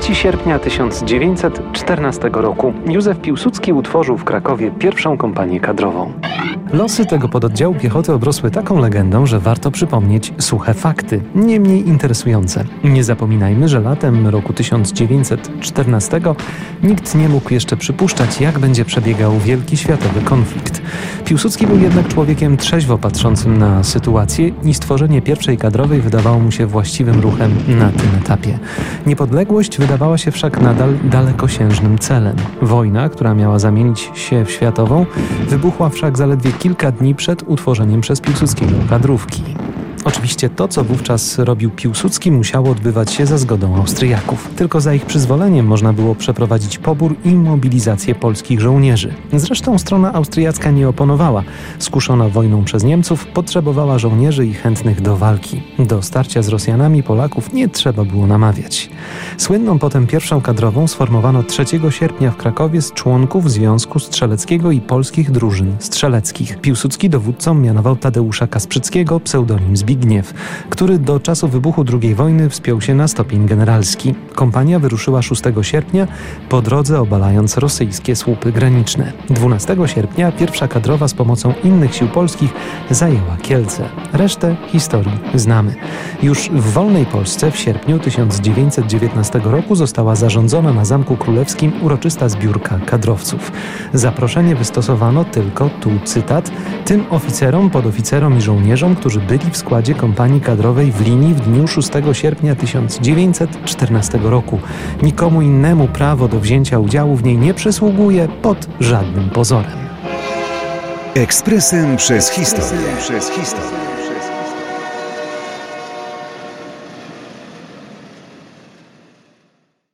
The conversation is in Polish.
3 sierpnia 1914 roku Józef Piłsudski utworzył w Krakowie pierwszą kompanię kadrową. Losy tego pododdziału piechoty obrosły taką legendą, że warto przypomnieć suche fakty, nie mniej interesujące. Nie zapominajmy, że latem roku 1914 nikt nie mógł jeszcze przypuszczać, jak będzie przebiegał wielki światowy konflikt. Piłsudski był jednak człowiekiem trzeźwo patrzącym na sytuację i stworzenie pierwszej kadrowej wydawało mu się właściwym ruchem na tym etapie. Niepodległość wydawała się wszak nadal dalekosiężnym celem. Wojna, która miała zamienić się w światową, wybuchła wszak zaledwie kilka dni przed utworzeniem przez Piłsudskiego kadrówki. Oczywiście to, co wówczas robił Piłsudski, musiało odbywać się za zgodą Austriaków. Tylko za ich przyzwoleniem można było przeprowadzić pobór i mobilizację polskich żołnierzy. Zresztą strona austriacka nie oponowała. Skuszona wojną przez Niemców, potrzebowała żołnierzy i chętnych do walki. Do starcia z Rosjanami Polaków nie trzeba było namawiać. Słynną potem pierwszą kadrową sformowano 3 sierpnia w Krakowie z członków Związku Strzeleckiego i polskich drużyn strzeleckich. Piłsudski dowódcą mianował Tadeusza Kasprzyckiego, pseudonim Zbigniew który do czasu wybuchu II wojny wspiął się na stopień generalski. Kompania wyruszyła 6 sierpnia, po drodze obalając rosyjskie słupy graniczne. 12 sierpnia pierwsza kadrowa z pomocą innych sił polskich zajęła Kielce. Resztę historii znamy. Już w wolnej Polsce w sierpniu 1919 roku została zarządzona na Zamku Królewskim uroczysta zbiórka kadrowców. Zaproszenie wystosowano tylko, tu cytat, tym oficerom, podoficerom i żołnierzom, którzy byli w składzie kompanii kadrowej w linii w dniu 6 sierpnia 1914 roku. Nikomu innemu prawo do wzięcia udziału w niej nie przysługuje pod żadnym pozorem. Ekspresem przez historię. Przez historię.